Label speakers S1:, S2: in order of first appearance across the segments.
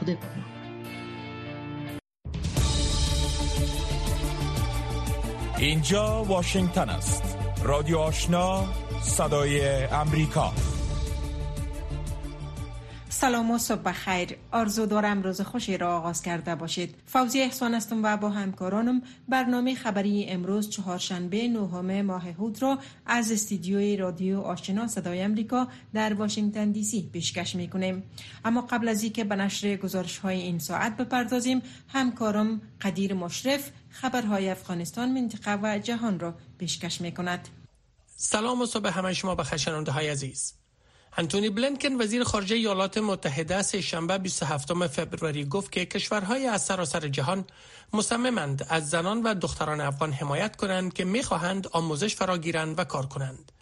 S1: خدا
S2: اینجا واشنگتن است. رادیو آشنا صدای امریکا.
S3: سلام و صبح خیر آرزو دارم روز خوشی را آغاز کرده باشید. فوزی احسان هستم و با همکارانم برنامه خبری امروز چهارشنبه نهم ماه هود را از استیدیوی رادیو آشنا صدای امریکا در واشنگتن دی سی پیشکش می کنیم اما قبل از اینکه به نشر گزارش های این ساعت بپردازیم همکارم قدیر مشرف خبرهای افغانستان منطقه و جهان را پیشکش می کند
S4: سلام و صبح همه شما به خشنانده های عزیز. انتونی بلینکن وزیر خارجه ایالات متحده سه شنبه 27 فوریه گفت که کشورهای از سراسر جهان مصممند از زنان و دختران افغان حمایت کنند که می‌خواهند آموزش فراگیرند و کار کنند.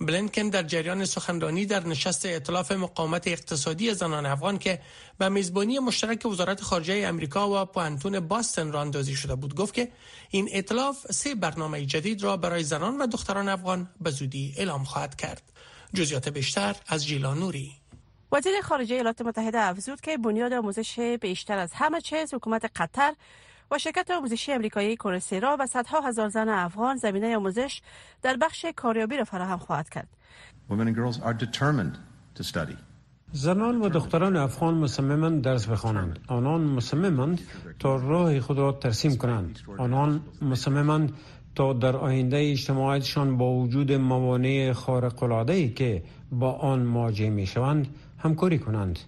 S4: بلینکن در جریان سخنرانی در نشست ائتلاف مقاومت اقتصادی زنان افغان که به میزبانی مشترک وزارت خارجه امریکا و پوانتون باستن را اندازی شده بود گفت که این ائتلاف سه برنامه جدید را برای زنان و دختران افغان به زودی اعلام خواهد کرد. جزیات بیشتر از جیلا نوری
S5: وزیر خارجه ایالات متحده افزود که بنیاد آموزش بیشتر از همه چیز حکومت قطر و شرکت آموزشی امریکایی کورسیرا و صدها هزار زن افغان زمینه آموزش در بخش کاریابی را فراهم خواهد کرد.
S6: زنان و دختران افغان مصممند درس بخوانند. آنان مصممند تا راه خود را ترسیم کنند. آنان مصممند تا در آینده اجتماعیتشان با وجود موانع خارق که با آن مواجه می شوند همکاری کنند.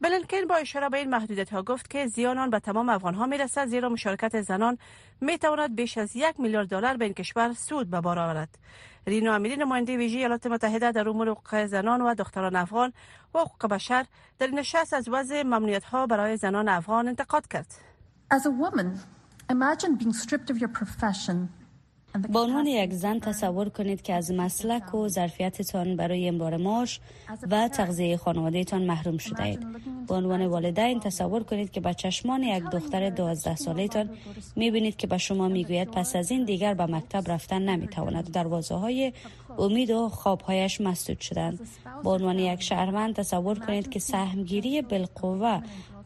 S5: بلنکن با اشاره به این محدودیت ها گفت که زیان آن به تمام افغان ها می رسد زیرا مشارکت زنان می تواند بیش از یک میلیارد دلار به این کشور سود به بار آورد. رینو امیری نماینده ویژه ایالات متحده در امور حقوق زنان و دختران افغان و حقوق بشر در نشست از وضع ممنوعیت ها برای زنان افغان انتقاد کرد.
S7: As a woman, imagine being stripped of your profession
S8: با عنوان یک زن تصور کنید که از مسلک و ظرفیتتان برای امرار معاش و تغذیه خانوادهتان محروم شده اید. با عنوان والدین تصور کنید که به چشمان یک دختر دوازده سالهتان می‌بینید که به شما می‌گوید پس از این دیگر به مکتب رفتن نمی‌تواند دروازه های امید و خوابهایش مسدود شدند. با عنوان یک شهروند تصور کنید که سهمگیری بالقوه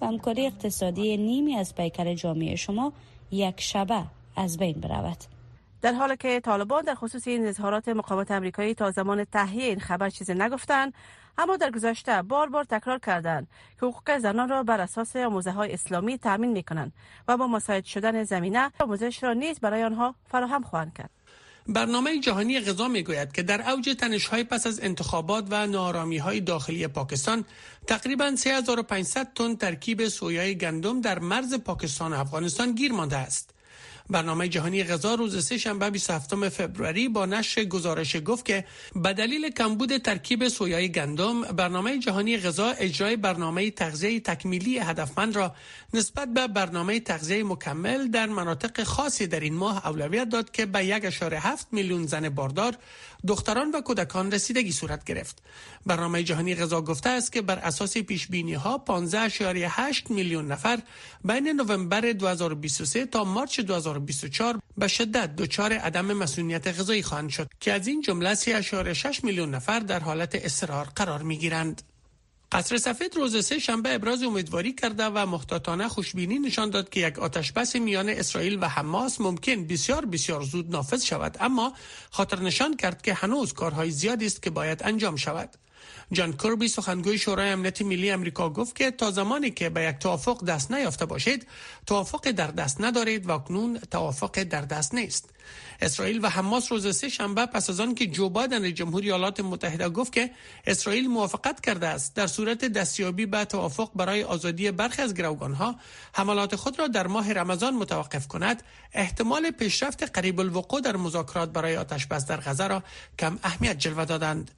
S8: و همکاری اقتصادی نیمی از پیکر جامعه شما یک شبه از بین برود.
S5: در حالی که طالبان در خصوص این اظهارات مقاومت امریکایی تا زمان تهیه این خبر چیزی نگفتند اما در گذشته بار بار تکرار کردند که حقوق زنان را بر اساس آموزه های اسلامی تامین می کنند و با مساعد شدن زمینه آموزش را نیز برای آنها فراهم خواهند کرد
S4: برنامه جهانی غذا می گوید که در اوج تنش های پس از انتخابات و نارامی های داخلی پاکستان تقریبا 3500 تن ترکیب سویای گندم در مرز پاکستان و افغانستان گیر مانده است. برنامه جهانی غذا روز سه شنبه 27 فوریه با نشر گزارش گفت که به دلیل کمبود ترکیب سویای گندم برنامه جهانی غذا اجرای برنامه تغذیه تکمیلی هدفمند را نسبت به برنامه تغذیه مکمل در مناطق خاصی در این ماه اولویت داد که به 1.7 میلیون زن باردار دختران و کودکان رسیدگی صورت گرفت. برنامه جهانی غذا گفته است که بر اساس پیش بینی ها 15.8 میلیون نفر بین نوامبر 2023 تا مارچ 2024 به شدت دچار عدم مسئولیت غذایی خواهند شد که از این جمله 3.6 میلیون نفر در حالت اضطرار قرار می گیرند. قصر سفید روز سه شنبه ابراز امیدواری کرده و محتاطانه خوشبینی نشان داد که یک آتش بس میان اسرائیل و حماس ممکن بسیار بسیار زود نافذ شود اما خاطر نشان کرد که هنوز کارهای زیادی است که باید انجام شود جان کربی سخنگوی شورای امنیت ملی امریکا گفت که تا زمانی که به یک توافق دست نیافته باشید توافق در دست ندارید و اکنون توافق در دست نیست. اسرائیل و حماس روز سه شنبه پس از آن که جو بایدن جمهوری ایالات متحده گفت که اسرائیل موافقت کرده است. در صورت دستیابی به توافق برای آزادی برخی از ها حملات خود را در ماه رمضان متوقف کند. احتمال پیشرفت قریب الوقوع در مذاکرات برای آتش بس در غزه را کم اهمیت جلوه دادند.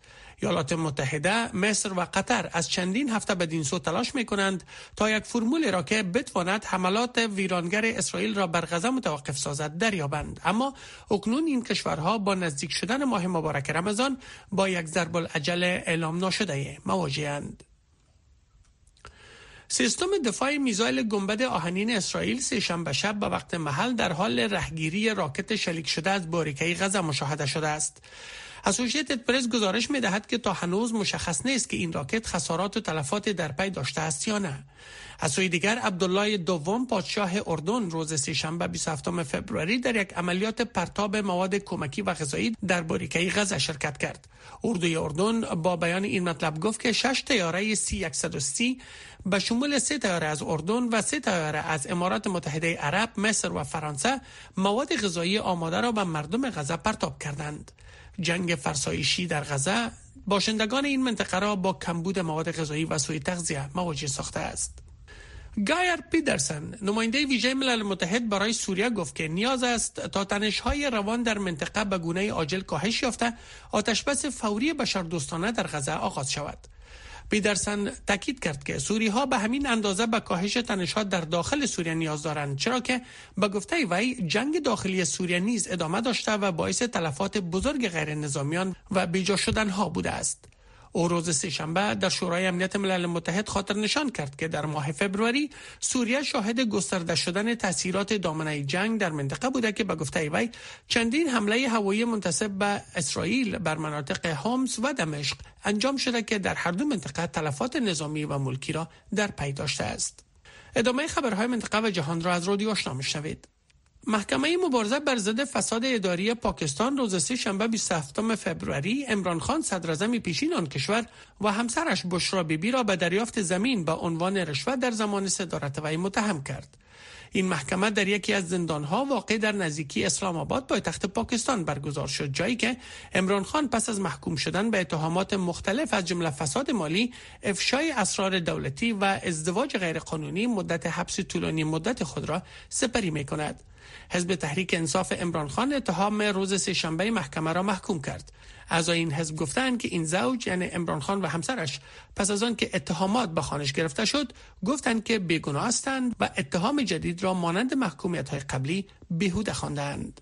S4: ایالات متحده، مصر و قطر از چندین هفته بدین سو تلاش می کنند تا یک فرمول را که بتواند حملات ویرانگر اسرائیل را بر غزه متوقف سازد دریابند اما اکنون این کشورها با نزدیک شدن ماه مبارک رمضان با یک ضرب العجل اعلام ناشده مواجهند. سیستم دفاع میزایل گنبد آهنین اسرائیل سه شنبه شب به وقت محل در حال رهگیری راکت شلیک شده از باریکه غزه مشاهده شده است. اسوسییتد پرس گزارش می دهد که تا هنوز مشخص نیست که این راکت خسارات و تلفات در پی داشته است یا نه از سوی دیگر عبدالله دوم پادشاه اردن روز سهشنبه 27 فوریه در یک عملیات پرتاب مواد کمکی و غذایی در باریکه غزه شرکت کرد. اردوی اردن با بیان این مطلب گفت که شش تیاره سی 130 به شمول سه تیاره از اردن و سه تیاره از امارات متحده عرب، مصر و فرانسه مواد غذایی آماده را به مردم غزه پرتاب کردند. جنگ فرسایشی در غزه باشندگان این منطقه را با کمبود مواد غذایی و سوی تغذیه مواجه ساخته است. گایر پیدرسن نماینده ویژه ملل متحد برای سوریه گفت که نیاز است تا تنشهای روان در منطقه به گونه عاجل کاهش یافته آتشبس فوری بشردوستانه در غزه آغاز شود پیدرسن تاکید کرد که سوری ها به همین اندازه به کاهش تنشات در داخل سوریه نیاز دارند چرا که به گفته وی جنگ داخلی سوریه نیز ادامه داشته و باعث تلفات بزرگ غیر نظامیان و بیجا شدن ها بوده است. او روز سهشنبه در شورای امنیت ملل متحد خاطر نشان کرد که در ماه فبروری سوریه شاهد گسترده شدن تاثیرات دامنه جنگ در منطقه بوده که به گفته وی چندین حمله هوایی منتصب به اسرائیل بر مناطق هومس و دمشق انجام شده که در هر دو منطقه تلفات نظامی و ملکی را در پی داشته است. ادامه خبرهای منطقه و جهان را از رادیو آشنا میشنوید. محکمه مبارزه بر ضد فساد اداری پاکستان روز سه شنبه 27 فبروری امران خان صدر پیشین آن کشور و همسرش بشرا بیبی را به دریافت زمین با عنوان رشوه در زمان صدارت وی متهم کرد. این محکمه در یکی از زندانها واقع در نزدیکی اسلام آباد پایتخت پاکستان برگزار شد جایی که امران خان پس از محکوم شدن به اتهامات مختلف از جمله فساد مالی افشای اسرار دولتی و ازدواج غیرقانونی مدت حبس طولانی مدت خود را سپری می کند حزب تحریک انصاف امران خان اتهام روز سهشنبه محکمه را محکوم کرد اعضای این حزب گفتند که این زوج یعنی امران خان و همسرش پس از آن که اتهامات به خانش گرفته شد گفتند که بیگناه هستند و اتهام جدید را مانند محکومیت های قبلی بیهوده خواندند.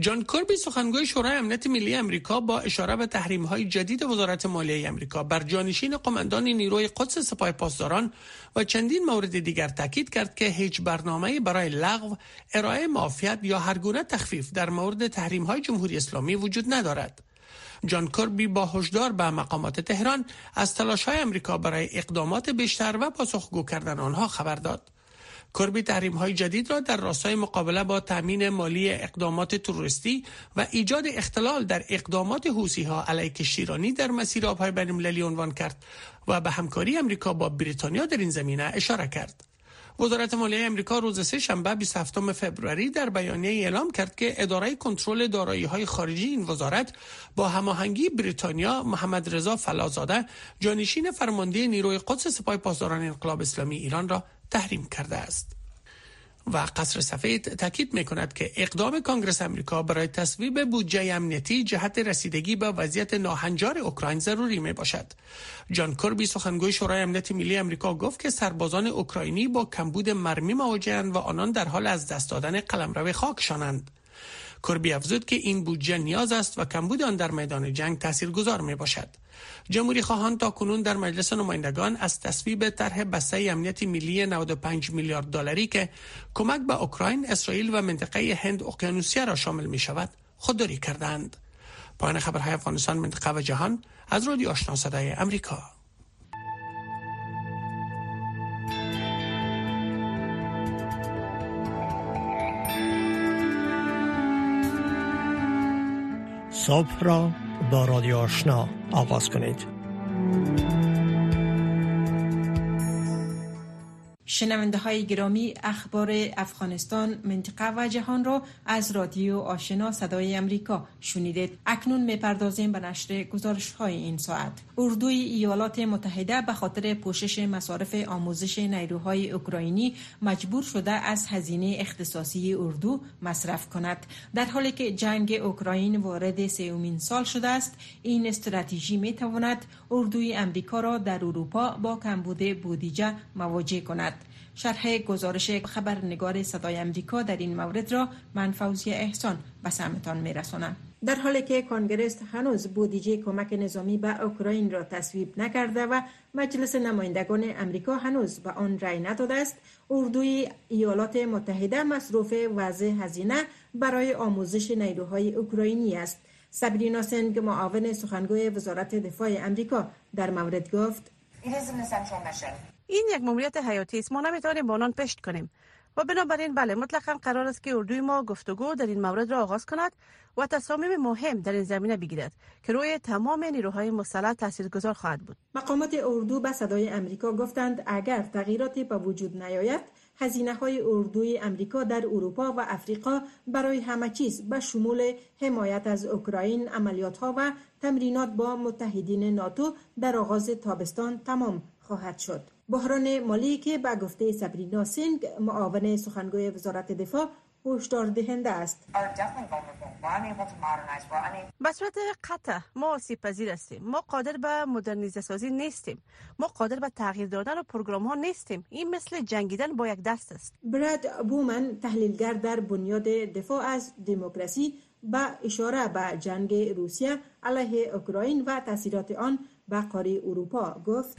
S4: جان کوربی سخنگوی شورای امنیت ملی امریکا با اشاره به تحریم های جدید وزارت مالیه امریکا بر جانشین قماندان نیروی قدس سپاه پاسداران و چندین مورد دیگر تاکید کرد که هیچ برنامه برای لغو، ارائه معافیت یا هر گونه تخفیف در مورد تحریم های جمهوری اسلامی وجود ندارد. جان کوربی با هشدار به مقامات تهران از تلاش های امریکا برای اقدامات بیشتر و پاسخگو کردن آنها خبر داد. کربی تحریم های جدید را در راستای مقابله با تامین مالی اقدامات تروریستی و ایجاد اختلال در اقدامات حوسی ها علیه کشتیرانی در مسیر آبهای بین المللی عنوان کرد و به همکاری امریکا با بریتانیا در این زمینه اشاره کرد. وزارت مالیه امریکا روز سه شنبه 27 فوریه در بیانیه اعلام کرد که اداره کنترل دارایی های خارجی این وزارت با هماهنگی بریتانیا محمد رضا فلازاده جانشین فرمانده نیروی قدس سپاه پاسداران انقلاب اسلامی ایران را تحریم کرده است. و قصر سفید تاکید می کند که اقدام کانگرس امریکا برای تصویب بودجه امنیتی جهت رسیدگی به وضعیت ناهنجار اوکراین ضروری می باشد. جان کربی سخنگوی شورای امنیت ملی امریکا گفت که سربازان اوکراینی با کمبود مرمی مواجهند و آنان در حال از دست دادن قلمرو خاکشانند. کربی افزود که این بودجه نیاز است و کمبود آن در میدان جنگ تاثیرگذار می باشد. جمهوری خواهان تا کنون در مجلس نمایندگان از تصویب طرح بسته امنیتی ملی 95 میلیارد دلاری که کمک به اوکراین، اسرائیل و منطقه هند اقیانوسیه را شامل می شود خودداری کردند. پایان خبرهای افغانستان منطقه و جهان از رادیو آشنا صدای امریکا.
S1: صبح را با رادیو آشنا آغاز کنید.
S3: شنونده های گرامی اخبار افغانستان منطقه و جهان را از رادیو آشنا صدای امریکا شنیدید. اکنون می‌پردازیم به نشر گزارش های این ساعت. اردوی ایالات متحده به خاطر پوشش مصارف آموزش نیروهای اوکراینی مجبور شده از هزینه اختصاصی اردو مصرف کند. در حالی که جنگ اوکراین وارد سومین سال شده است این استراتژی می تواند اردوی امریکا را در اروپا با کمبود بودجه مواجه کند. شرح گزارش خبرنگار صدای امریکا در این مورد را من فوزی احسان به سمتان می رسانم. در حالی که کنگرس هنوز بودجه کمک نظامی به اوکراین را تصویب نکرده و مجلس نمایندگان امریکا هنوز به آن رأی نداده است اردوی ایالات متحده مصروف وضع هزینه برای آموزش نیروهای اوکراینی است. سبرینا سنگ معاون سخنگوی وزارت دفاع امریکا در مورد گفت.
S5: این یک ماموریت حیاتی است. ما نمی‌توانیم با آنان پشت کنیم. و بنابراین بله مطلقا قرار است که اردوی ما گفتگو در این مورد را آغاز کند و تصامیم مهم در این زمینه بگیرد که روی تمام نیروهای مسلح تاثیرگذار خواهد بود.
S3: مقامات اردو به صدای امریکا گفتند اگر تغییراتی به وجود نیاید هزینه های اردوی امریکا در اروپا و افریقا برای همه چیز به شمول حمایت از اوکراین عملیات ها و تمرینات با متحدین ناتو در آغاز تابستان تمام خواهد شد. بحران مالی که به گفته سبرینا سینگ معاون سخنگوی وزارت دفاع هشدار دهنده است.
S5: به صورت قطع. ما آسیب پذیر هستیم. ما قادر به مدرنیزه سازی نیستیم. ما قادر به تغییر دادن و پروگرام ها نیستیم. این مثل جنگیدن با یک دست است.
S3: براد بومن تحلیلگر در بنیاد دفاع از دموکراسی با اشاره به جنگ روسیه علیه اوکراین و تاثیرات آن به قاره اروپا گفت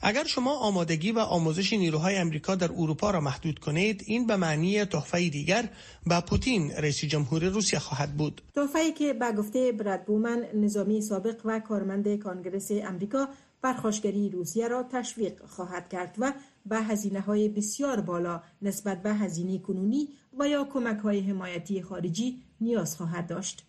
S4: اگر شما آمادگی و آموزش نیروهای امریکا در اروپا را محدود کنید این به معنی تحفه دیگر به پوتین رئیس جمهور روسیه خواهد بود.
S3: تحفه که به گفته براد بومن نظامی سابق و کارمند کانگرس امریکا پرخاشگری روسیه را تشویق خواهد کرد و به هزینه های بسیار بالا نسبت به هزینه کنونی و یا کمک های حمایتی خارجی نیاز خواهد داشت.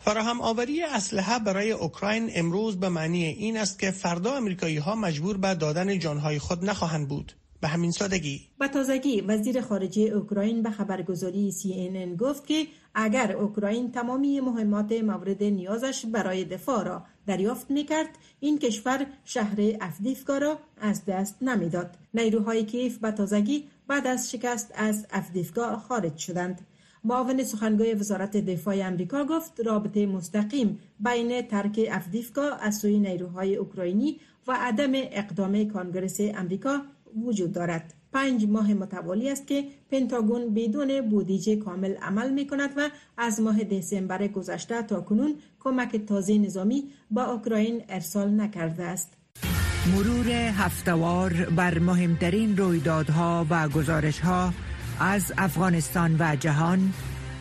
S4: فراهم آوری اسلحه برای اوکراین امروز به معنی این است که فردا امریکایی ها مجبور به دادن جانهای خود نخواهند بود. به همین سادگی
S3: به تازگی وزیر خارجه اوکراین به خبرگزاری CNN گفت که اگر اوکراین تمامی مهمات مورد نیازش برای دفاع را دریافت می‌کرد. این کشور شهر افدیفکا را از دست نمی‌داد. نیروهای کیف به تازگی بعد از شکست از افدیفکا خارج شدند. معاون سخنگوی وزارت دفاع امریکا گفت رابطه مستقیم بین ترک افدیفکا از سوی نیروهای اوکراینی و عدم اقدام کانگرس امریکا وجود دارد. پنج ماه متوالی است که پنتاگون بدون بودجه کامل عمل می کند و از ماه دسامبر گذشته تا کنون کمک تازه نظامی با اوکراین ارسال نکرده است.
S9: مرور هفتوار بر مهمترین رویدادها و گزارشها از افغانستان و جهان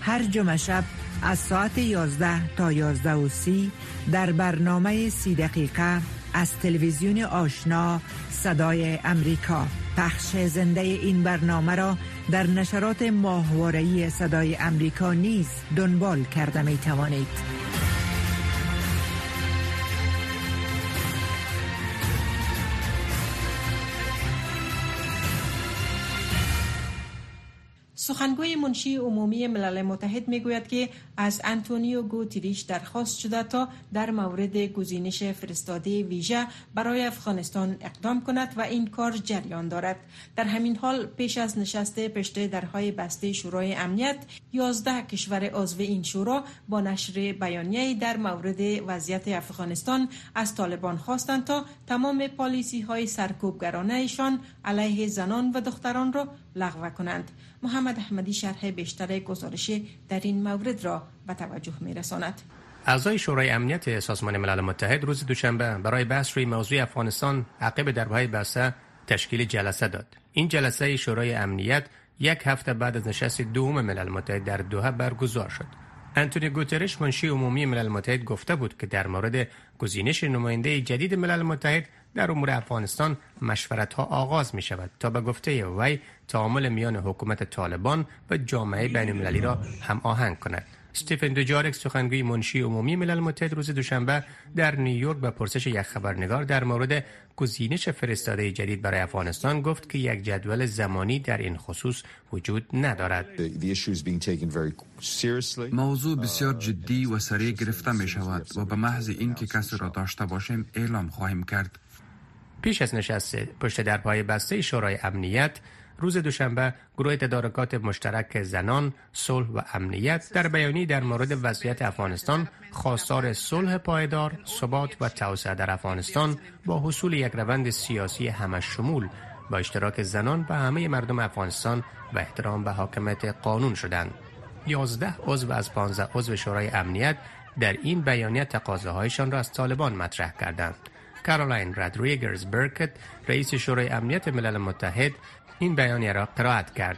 S9: هر جمعه شب از ساعت 11 تا 11 و سی در برنامه سی دقیقه از تلویزیون آشنا صدای امریکا پخش زنده این برنامه را در نشرات ماهواره‌ای صدای امریکا نیز دنبال کرده می توانید.
S3: سخنگوی منشی عمومی ملل متحد می‌گوید که از انتونیو گوتریش درخواست شده تا در مورد گزینش فرستاده ویژه برای افغانستان اقدام کند و این کار جریان دارد. در همین حال پیش از نشست پشت درهای بسته شورای امنیت 11 کشور عضو این شورا با نشر بیانیه در مورد وضعیت افغانستان از طالبان خواستند تا تمام پالیسی های سرکوبگرانه ایشان علیه زنان و دختران را لغو کنند محمد احمدی شرح بیشتر گزارش در این مورد را به توجه می رساند.
S10: اعضای شورای امنیت سازمان ملل متحد روز دوشنبه برای بحث روی موضوع افغانستان عقب دربهای بسته تشکیل جلسه داد. این جلسه شورای امنیت یک هفته بعد از نشست دوم ملل متحد در دوحه برگزار شد. انتونی گوترش منشی عمومی ملل متحد گفته بود که در مورد گزینش نماینده جدید ملل متحد در امور افغانستان مشورت ها آغاز می شود تا به گفته وی تعامل میان حکومت طالبان و جامعه بین المللی را هم آهنگ کند. استیفن دوجارک سخنگوی منشی عمومی ملل متحد روز دوشنبه در نیویورک به پرسش یک خبرنگار در مورد گزینش فرستاده جدید برای افغانستان گفت که یک جدول زمانی در این خصوص وجود ندارد.
S11: موضوع بسیار جدی و سریع گرفته می شود و به محض اینکه کسی را داشته باشیم اعلام خواهیم کرد.
S10: پیش از نشست پشت در پای بسته شورای امنیت روز دوشنبه گروه تدارکات مشترک زنان، صلح و امنیت در بیانی در مورد وضعیت افغانستان خواستار صلح پایدار، ثبات و توسعه در افغانستان با حصول یک روند سیاسی همه شمول با اشتراک زنان و همه مردم افغانستان و احترام به حاکمیت قانون شدند. 11 عضو از 15 عضو شورای امنیت در این بیانیه تقاضاهایشان را از طالبان مطرح کردند. کارولاین رادریگرز برکت رئیس شورای امنیت ملل متحد این بیانیه را قرائت کرد.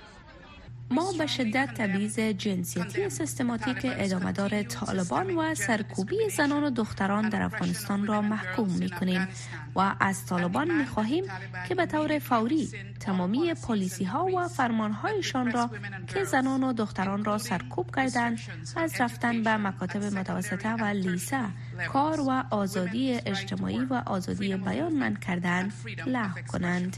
S12: ما به شدت تبعیض جنسیتی سیستماتیک ادامهدار طالبان و سرکوبی زنان و دختران در افغانستان را محکوم می کنیم و از طالبان می خواهیم که به طور فوری تمامی پالیسی ها و فرمان هایشان را که زنان و دختران را سرکوب کردند از رفتن به مکاتب متوسطه و لیسه کار و آزادی اجتماعی و آزادی بیان من کردند لغو کنند.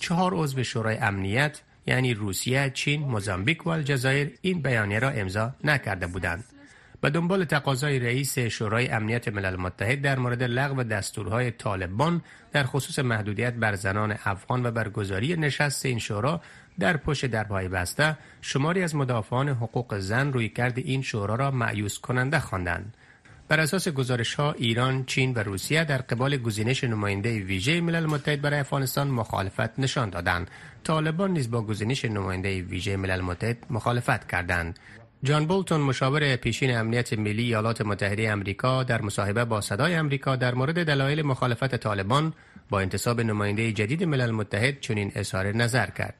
S10: چهار عضو شورای امنیت یعنی روسیه، چین، موزامبیک و الجزایر این بیانیه را امضا نکرده بودند. به دنبال تقاضای رئیس شورای امنیت ملل متحد در مورد لغو دستورهای طالبان در خصوص محدودیت بر زنان افغان و برگزاری نشست این شورا در پشت درهای بسته شماری از مدافعان حقوق زن روی کرد این شورا را معیوس کننده خواندند. بر اساس گزارش ها ایران، چین و روسیه در قبال گزینش نماینده ویژه ملل متحد برای افغانستان مخالفت نشان دادند. طالبان نیز با گزینش نماینده ویژه ملل متحد مخالفت کردند. جان بولتون مشاور پیشین امنیت ملی ایالات متحده امریکا در مصاحبه با صدای امریکا در مورد دلایل مخالفت طالبان با انتصاب نماینده جدید ملل متحد چنین اظهار نظر کرد.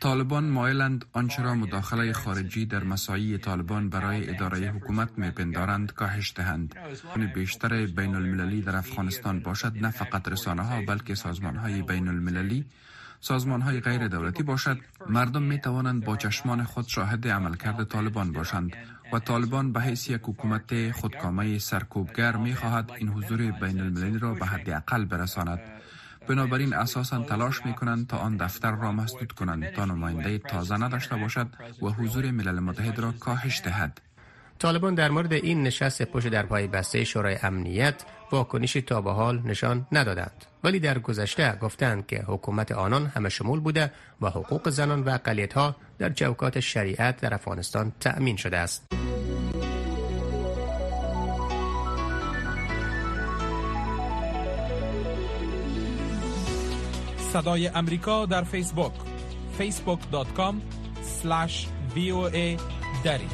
S11: طالبان مایلند آنچه را مداخله خارجی در مسایی طالبان برای اداره حکومت میپندارند کاهش دهند. بیشتر بین المللی در افغانستان باشد نه فقط رسانه ها بلکه سازمان های بین المللی سازمان های غیر دولتی باشد. مردم می توانند با چشمان خود شاهد عملکرد طالبان باشند و طالبان به حیث یک حکومت خودکامه سرکوبگر می خواهد این حضور بین المللی را به حد اقل برساند. بنابراین اساسا تلاش می کنند تا آن دفتر را مسدود کنند تا نماینده تازه نداشته باشد و حضور ملل متحد را کاهش دهد.
S10: طالبان در مورد این نشست پشت در پای بسته شورای امنیت واکنشی تا به حال نشان ندادند. ولی در گذشته گفتند که حکومت آنان همه شمول بوده و حقوق زنان و اقلیت ها در چوکات شریعت در افغانستان تأمین شده است.
S2: صدای امریکا در فیسبوک. facebook.com voa دری.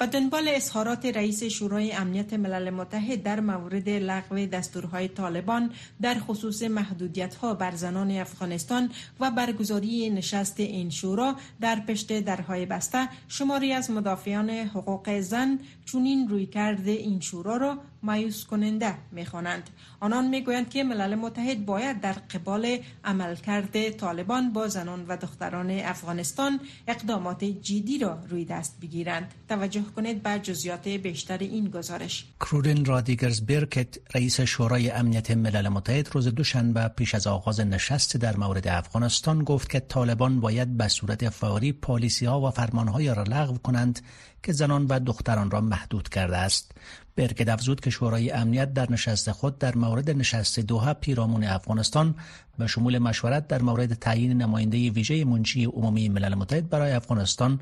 S3: به دنبال اظهارات رئیس شورای امنیت ملل متحد در مورد لغو دستورهای طالبان در خصوص محدودیت ها بر زنان افغانستان و برگزاری نشست این شورا در پشت درهای بسته شماری از مدافعان حقوق زن چونین روی کرده این شورا را مایوس کننده می‌خوانند. آنان می‌گویند که ملل متحد باید در قبال عملکرد طالبان با زنان و دختران افغانستان اقدامات جدی را روی دست بگیرند. توجه کنید به جزیات بیشتر این گزارش.
S13: کرورین رادیگرز برکت رئیس شورای امنیت ملل متحد روز دوشنبه پیش از آغاز نشست در مورد افغانستان گفت که طالبان باید به صورت فوری پالیسی ها و فرمان های را لغو کنند که زنان و دختران را محدود کرده است. برکت افزود که شورای امنیت در نشست خود در مورد نشست دوها پیرامون افغانستان به شمول مشورت در مورد تعیین نماینده ویژه منشی عمومی ملل متحد برای افغانستان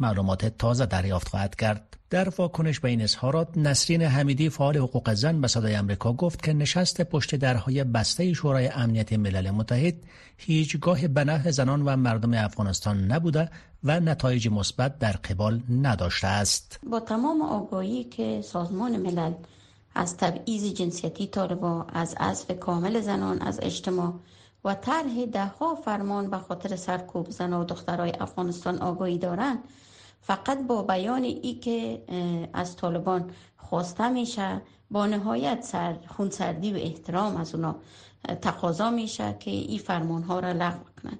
S13: معلومات تازه دریافت خواهد کرد. در واکنش به این اظهارات نسرین حمیدی فعال حقوق زن به صدای آمریکا گفت که نشست پشت درهای بسته شورای امنیت ملل متحد هیچگاه به زنان و مردم افغانستان نبوده و نتایج مثبت در قبال نداشته است.
S14: با تمام آگاهی که سازمان ملل از تبعیض جنسیتی طالبا از عزف کامل زنان از اجتماع و طرح دهها فرمان به خاطر سرکوب زن و دخترای افغانستان آگاهی دارند فقط با بیان ای که از طالبان خواسته میشه با نهایت سر خونسردی و احترام از اونا تقاضا میشه که این فرمان ها را لغو کنند.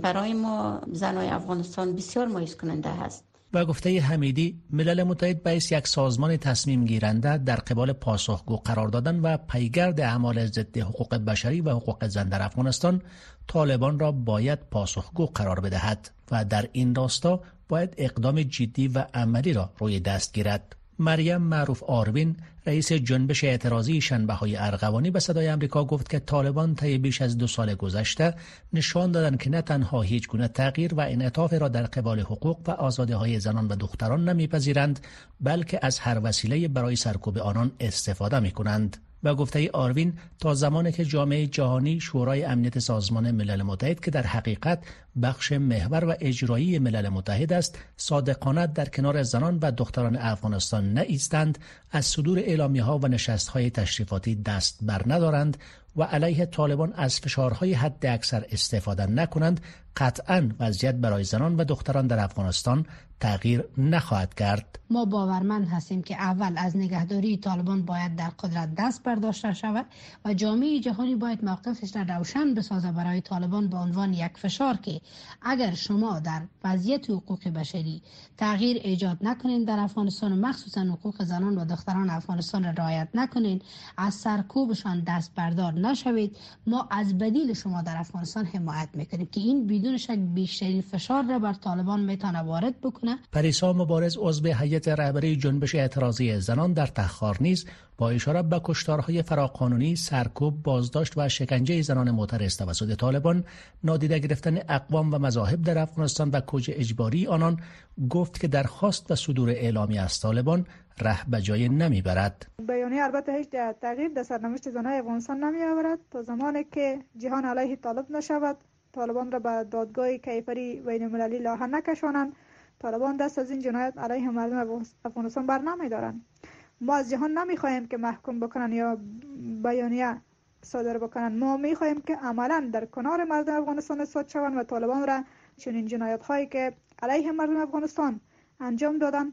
S14: برای ما زنای افغانستان بسیار مایوس کننده هست.
S13: و گفته حمیدی ملل متحد باعث یک سازمان تصمیم گیرنده در قبال پاسخگو قرار دادن و پیگرد اعمال ضد حقوق بشری و حقوق زن در افغانستان طالبان را باید پاسخگو قرار بدهد و در این راستا باید اقدام جدی و عملی را روی دست گیرد مریم معروف آروین رئیس جنبش اعتراضی شنبه های ارغوانی به صدای آمریکا گفت که طالبان طی بیش از دو سال گذشته نشان دادند که نه تنها هیچ گونه تغییر و انعطاف را در قبال حقوق و آزادی های زنان و دختران نمیپذیرند بلکه از هر وسیله برای سرکوب آنان استفاده می کنند. و گفته آروین تا زمانی که جامعه جهانی شورای امنیت سازمان ملل متحد که در حقیقت بخش محور و اجرایی ملل متحد است صادقانه در کنار زنان و دختران افغانستان نایستند از صدور اعلامی ها و نشست های تشریفاتی دست بر ندارند و علیه طالبان از فشارهای حد اکثر استفاده نکنند قطعا وضعیت برای زنان و دختران در افغانستان تغییر نخواهد کرد.
S15: ما باورمند هستیم که اول از نگهداری طالبان باید در قدرت دست برداشته شود و جامعه جهانی باید موقفش را روشن بسازه برای طالبان به عنوان یک فشار که اگر شما در وضعیت حقوق بشری تغییر ایجاد نکنین در افغانستان و مخصوصا حقوق زنان و دختران افغانستان را رعایت نکنین از سرکوبشان دست بردار نشوید. ما از بدیل شما در افغانستان حمایت می‌کنیم که این بدون شک بیشترین فشار را بر طالبان می‌تونه وارد بکنه
S13: پریسا مبارز عضو هیئت رهبری جنبش اعتراضی زنان در تخار نیز با اشاره به کشتارهای فراقانونی سرکوب بازداشت و شکنجه زنان معترض توسط طالبان نادیده گرفتن اقوام و مذاهب در افغانستان و کج اجباری آنان گفت که درخواست و صدور اعلامی از طالبان ره به جای نمی‌برد.
S16: بیانیه البته هیچ تغییر در سرنوشت زنهای افغانستان نمیآورد. تا زمانی که جهان علیه طالب نشود طالبان را به دادگاه کیفری بین المللی لاحه نکشانند. طالبان دست از این جنایت علیه مردم افغانستان بر نمیدارند ما از جهان نمی‌خواهیم که محکوم بکنن یا بیانیه صادر بکنن. ما می‌خواهیم که عملا در کنار مردم افغانستان اثبات شوند و طالبان را چنین جنایت هایی که علیه مردم افغانستان انجام دادن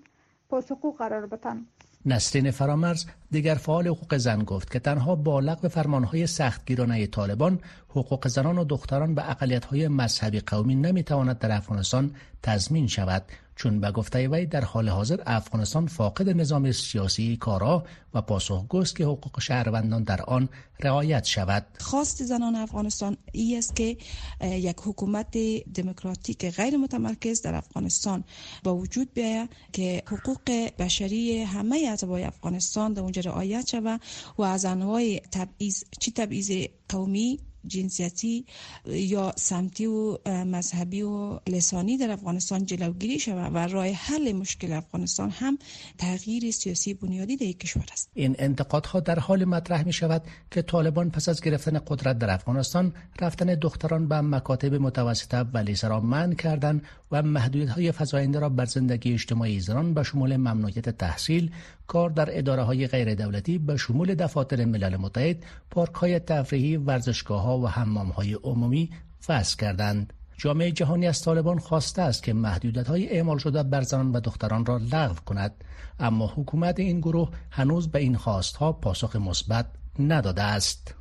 S16: پاسخگو قرار بدن.
S13: نسرین فرامرز دیگر فعال حقوق زن گفت که تنها با لغو فرمانهای سختگیرانه طالبان حقوق زنان و دختران به اقلیت‌های مذهبی قومی نمی‌تواند در افغانستان تضمین شود. چون به گفته وی در حال حاضر افغانستان فاقد نظام سیاسی کارا و پاسخگوست که حقوق شهروندان در آن رعایت شود.
S17: خواست زنان افغانستان ای است که یک حکومت دموکراتیک غیر متمرکز در افغانستان با وجود بیاید که حقوق بشری همه اعضای افغانستان در اونجا رعایت شود و از انواع تبعیض چی تبعیض قومی جنسیتی یا سمتی و مذهبی و لسانی در افغانستان جلوگیری شود و راه حل مشکل افغانستان هم تغییر سیاسی بنیادی در کشور است.
S13: این انتقادها در حال مطرح می شود که طالبان پس از گرفتن قدرت در افغانستان رفتن دختران به مکاتب متوسطه و لیسه را منع کردند و محدودیت های فزاینده را بر زندگی اجتماعی زنان به شمول ممنوعیت تحصیل کار در اداره های غیر دولتی به شمول دفاتر ملل متحد پارک های تفریحی ورزشگاه ها و حمام های عمومی وضع کردند. جامعه جهانی از طالبان خواسته است که محدودیت های اعمال شده بر زنان و دختران را لغو کند. اما حکومت این گروه هنوز به این خواستها پاسخ مثبت نداده است.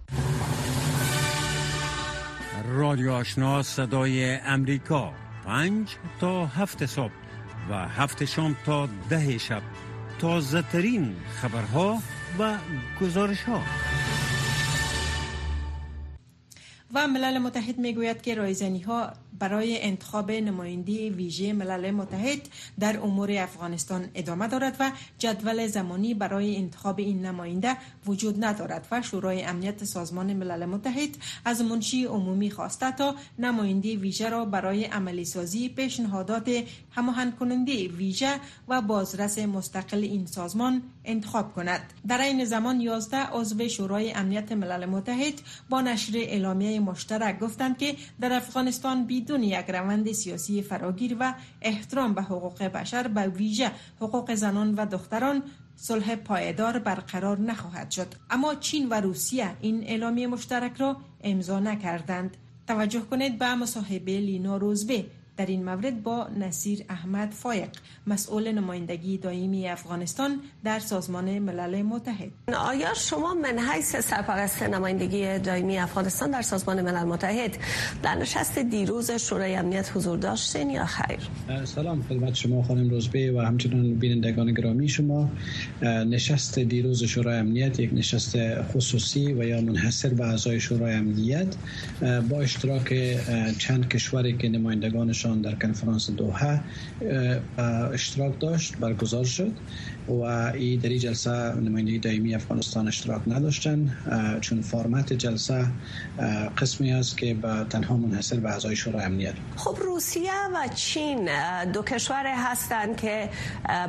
S6: رادیو آشنا صدای امریکا. پنج تا هفت صبح و هفت شام تا ده شب. تازه ترین خبرها و گزارش ها
S3: و ملل متحد می‌گوید که رایزنی ها برای انتخاب نماینده ویژه ملل متحد در امور افغانستان ادامه دارد و جدول زمانی برای انتخاب این نماینده وجود ندارد و شورای امنیت سازمان ملل متحد از منشی عمومی خواسته تا نماینده ویژه را برای عملی سازی پیشنهادات هماهنگ کننده ویژه و بازرس مستقل این سازمان انتخاب کند. در این زمان 11 عضو شورای امنیت ملل متحد با نشر اعلامیه مشترک گفتند که در افغانستان بدون یک روند سیاسی فراگیر و احترام به حقوق بشر به ویژه حقوق زنان و دختران صلح پایدار برقرار نخواهد شد. اما چین و روسیه این اعلامیه مشترک را امضا نکردند. توجه کنید به مصاحبه لینا روزبه در این مورد با نصیر احمد فایق مسئول نمایندگی دائمی افغانستان در سازمان ملل متحد.
S18: آیا شما من حیث سرپرست نمایندگی دائمی افغانستان در سازمان ملل متحد در نشست دیروز شورای امنیت حضور داشتین یا خیر؟
S19: سلام خدمت شما خانم روزبه و همچنین بینندگان گرامی. شما نشست دیروز شورای امنیت یک نشست خصوصی و یا منحصر به اعضای شورای امنیت با اشتراک چند کشوری که نمایندگانش نمایششان در کنفرانس دوحه اشتراک داشت برگزار شد. و ای در این جلسه نماینده دائمی افغانستان اشتراک نداشتن چون فرمت جلسه قسمی است که به تنها منحصر به اعضای شورای امنیت
S18: خب روسیه و چین دو کشور هستند که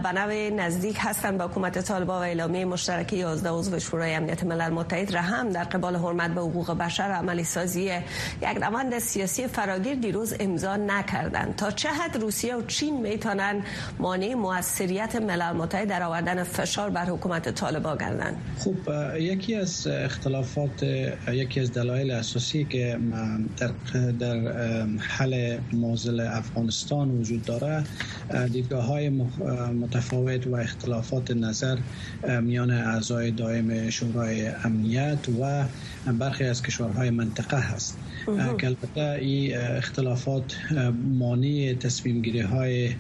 S18: به نوع نزدیک هستند به حکومت طالبان و اعلامیه مشترک 11 عضو شورای امنیت ملل متحد را هم در قبال حرمت به حقوق بشر عملی سازی یک روند سیاسی فراگیر دیروز امضا نکردند. تا چه حد روسیه و چین می‌تونن مانع موثریت ملل متحد در آوردن فشار بر حکومت طالبان گردند
S19: خوب یکی از اختلافات یکی از دلایل اساسی که در در حل موزل افغانستان وجود داره دیدگاه های متفاوت و اختلافات نظر میان اعضای دائم شورای امنیت و برخی از کشورهای منطقه هست. که البته این اختلافات مانع تصمیم گیری های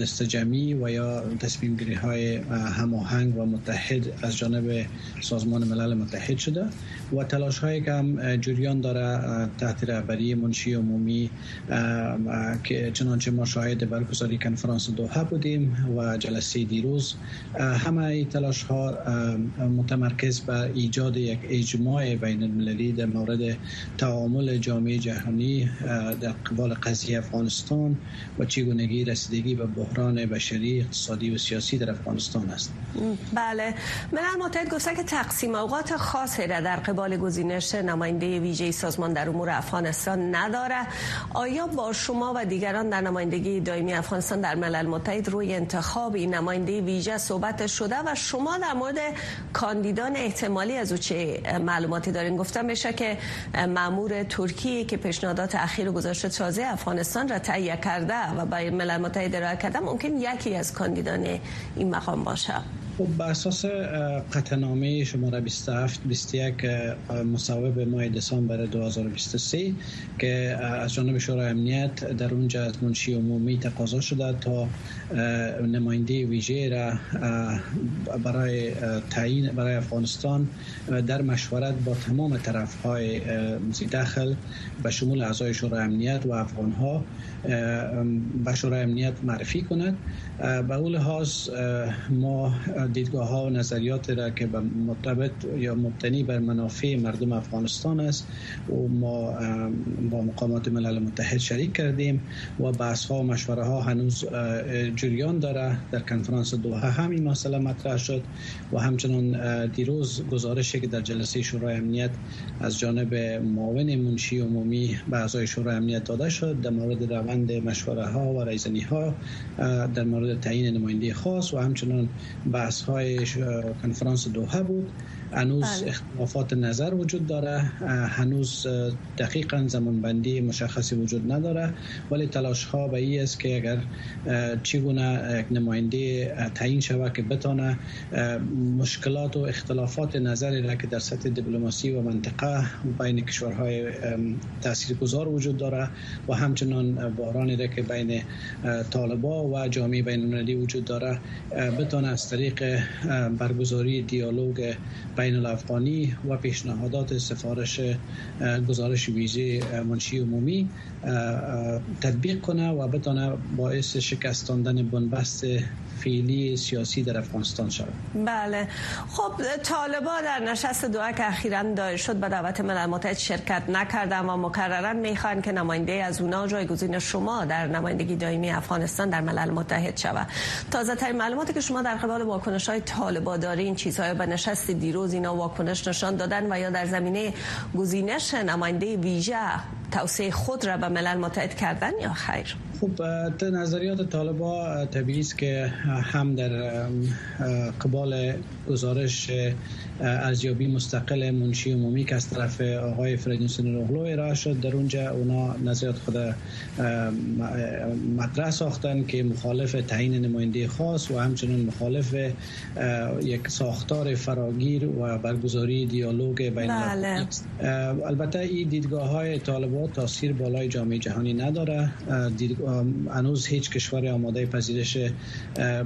S19: دست جمعی و یا تصمیم گیری های هماهنگ و متحد از جانب سازمان ملل متحد شده و تلاش هایی که هم جریان داره تحت رهبری منشی عمومی که چنانچه ما شاهد برگزاری کنفرانس دوحه بودیم و جلسه دیروز همه این تلاش ها متمرکز بر ایجاد یک اجماع بین المللی در مورد تعامل جامعه جهانی در قبال قضیه افغانستان و چگونگی رسیدگی به بحران بشری اقتصادی و سیاسی در افغانستان است.
S18: بله. ملل متحد گفته که تقسیم اوقات خاصی را در قبال گزینش نماینده ویژه سازمان در امور افغانستان نداره. آیا با شما و دیگران در نمایندگی دائمی افغانستان در ملل متحد روی انتخاب این نماینده ویژه صحبت شده و شما در مورد کاندیدان احتمالی از او چه معلوماتی دارین؟ گفتم بشه که مامور ترکیه که پیشنهادات اخیر گذاشته تازه افغانستان را تهیه کرده و به ملل متحد ارائه کرده ممکن یکی از کاندیدان این trabajo en.
S19: خب بر اساس قطعنامه شماره 27 21 مصوب ماه دسامبر 2023 که از جانب شورای امنیت در اونجا از منشی عمومی تقاضا شده تا نماینده ویژه را برای تعیین برای افغانستان در مشورت با تمام طرف های داخل به شمول اعضای شورای امنیت و افغان ها به شورای امنیت معرفی کند. به اول لحاظ ما دیدگاه ها و نظریات را که مرتبط یا مبتنی بر منافع مردم افغانستان است و ما با مقامات ملل متحد شریک کردیم و بحث ها و مشوره ها هنوز جریان داره. در کنفرانس دوحه هم این مسئله مطرح شد و همچنان دیروز گزارشی که در جلسه شورای امنیت از جانب معاون منشی عمومی به اعضای شورای امنیت داده شد در مورد روند مشوره ها و رایزنی ها در مورد تعیین نماینده خاص و همچنان بحث های کنفرانس دوحه بود هنوز بله. اختلافات نظر وجود داره هنوز دقیقا زمانبندی مشخصی وجود نداره ولی تلاش ها به ای است که اگر چگونه یک نماینده تعیین شود که بتانه مشکلات و اختلافات نظری را که در سطح دیپلماسی و منطقه بین کشورهای تاثیرگذار وجود داره و همچنان بحرانی را که بین طالبا و جامعه بین المللی وجود داره بتانه از طریق برگزاری دیالوگ بین الافغانی و پیشنهادات سفارش گزارش ویژه منشی عمومی تطبیق کنه و بتانه باعث شکستاندن بنبست فعلی سیاسی در افغانستان شود.
S18: بله. خب طالبا در نشست دو که اخیرا دایر شد به دعوت ملل متحد شرکت نکردن و مکررا می‌خوان که نماینده از اونا جایگزین شما در نمایندگی دائمی افغانستان در ملل متحد شود. تازه ترین معلوماتی که شما در قبال واکنش های طالبا دارین چیزهای به نشست دیروز اینا واکنش نشان دادن و یا در زمینه گزینش نماینده ویژه توسعه خود را به ملل متحد کردن یا خیر
S19: خب نظریات طالبا طبیعی است که هم در قبال گزارش ارزیابی مستقل منشی عمومی که از طرف آقای فریدون روحلو ارائه شد در اونجا اونا نظریات خود مطرح ساختن که مخالف تعیین نماینده خاص و همچنین مخالف یک ساختار فراگیر و برگزاری دیالوگ بین
S18: بله.
S19: البته این دیدگاه های طالبان طالبان تاثیر بالای جامعه جهانی نداره. هنوز هیچ کشور آماده پذیرش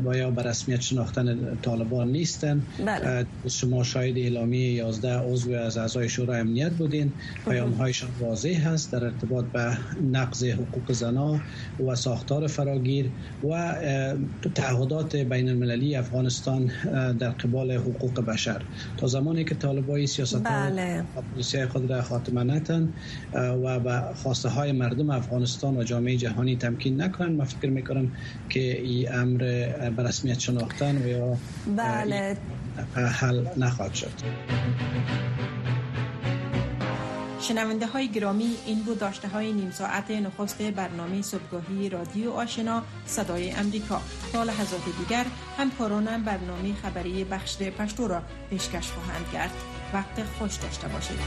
S19: با یا به رسمیت شناختن طالبان نیستن. بله. شما شاید اعلامیه 11 عضو از اعضای شورای امنیت بودین. پیام هایشان واضح هست در ارتباط به نقض حقوق زنا و ساختار فراگیر و تعهدات بین المللی افغانستان در قبال حقوق بشر. تا زمانی که طالبای سیاست بله. خود را خاتمه نتن و به خواسته های مردم افغانستان و جامعه جهانی تمکین نکنن من فکر می‌کنم که این امر به رسمیت شناختن و یا
S18: بله.
S19: حل نخواهد شد.
S3: شنونده های گرامی این بود داشته های نیم ساعت نخست برنامه صبحگاهی رادیو آشنا صدای امریکا. تا لحظات دیگر همکارانم برنامه خبری بخش پشتو را پیشکش خواهند کرد. وقت خوش داشته باشید.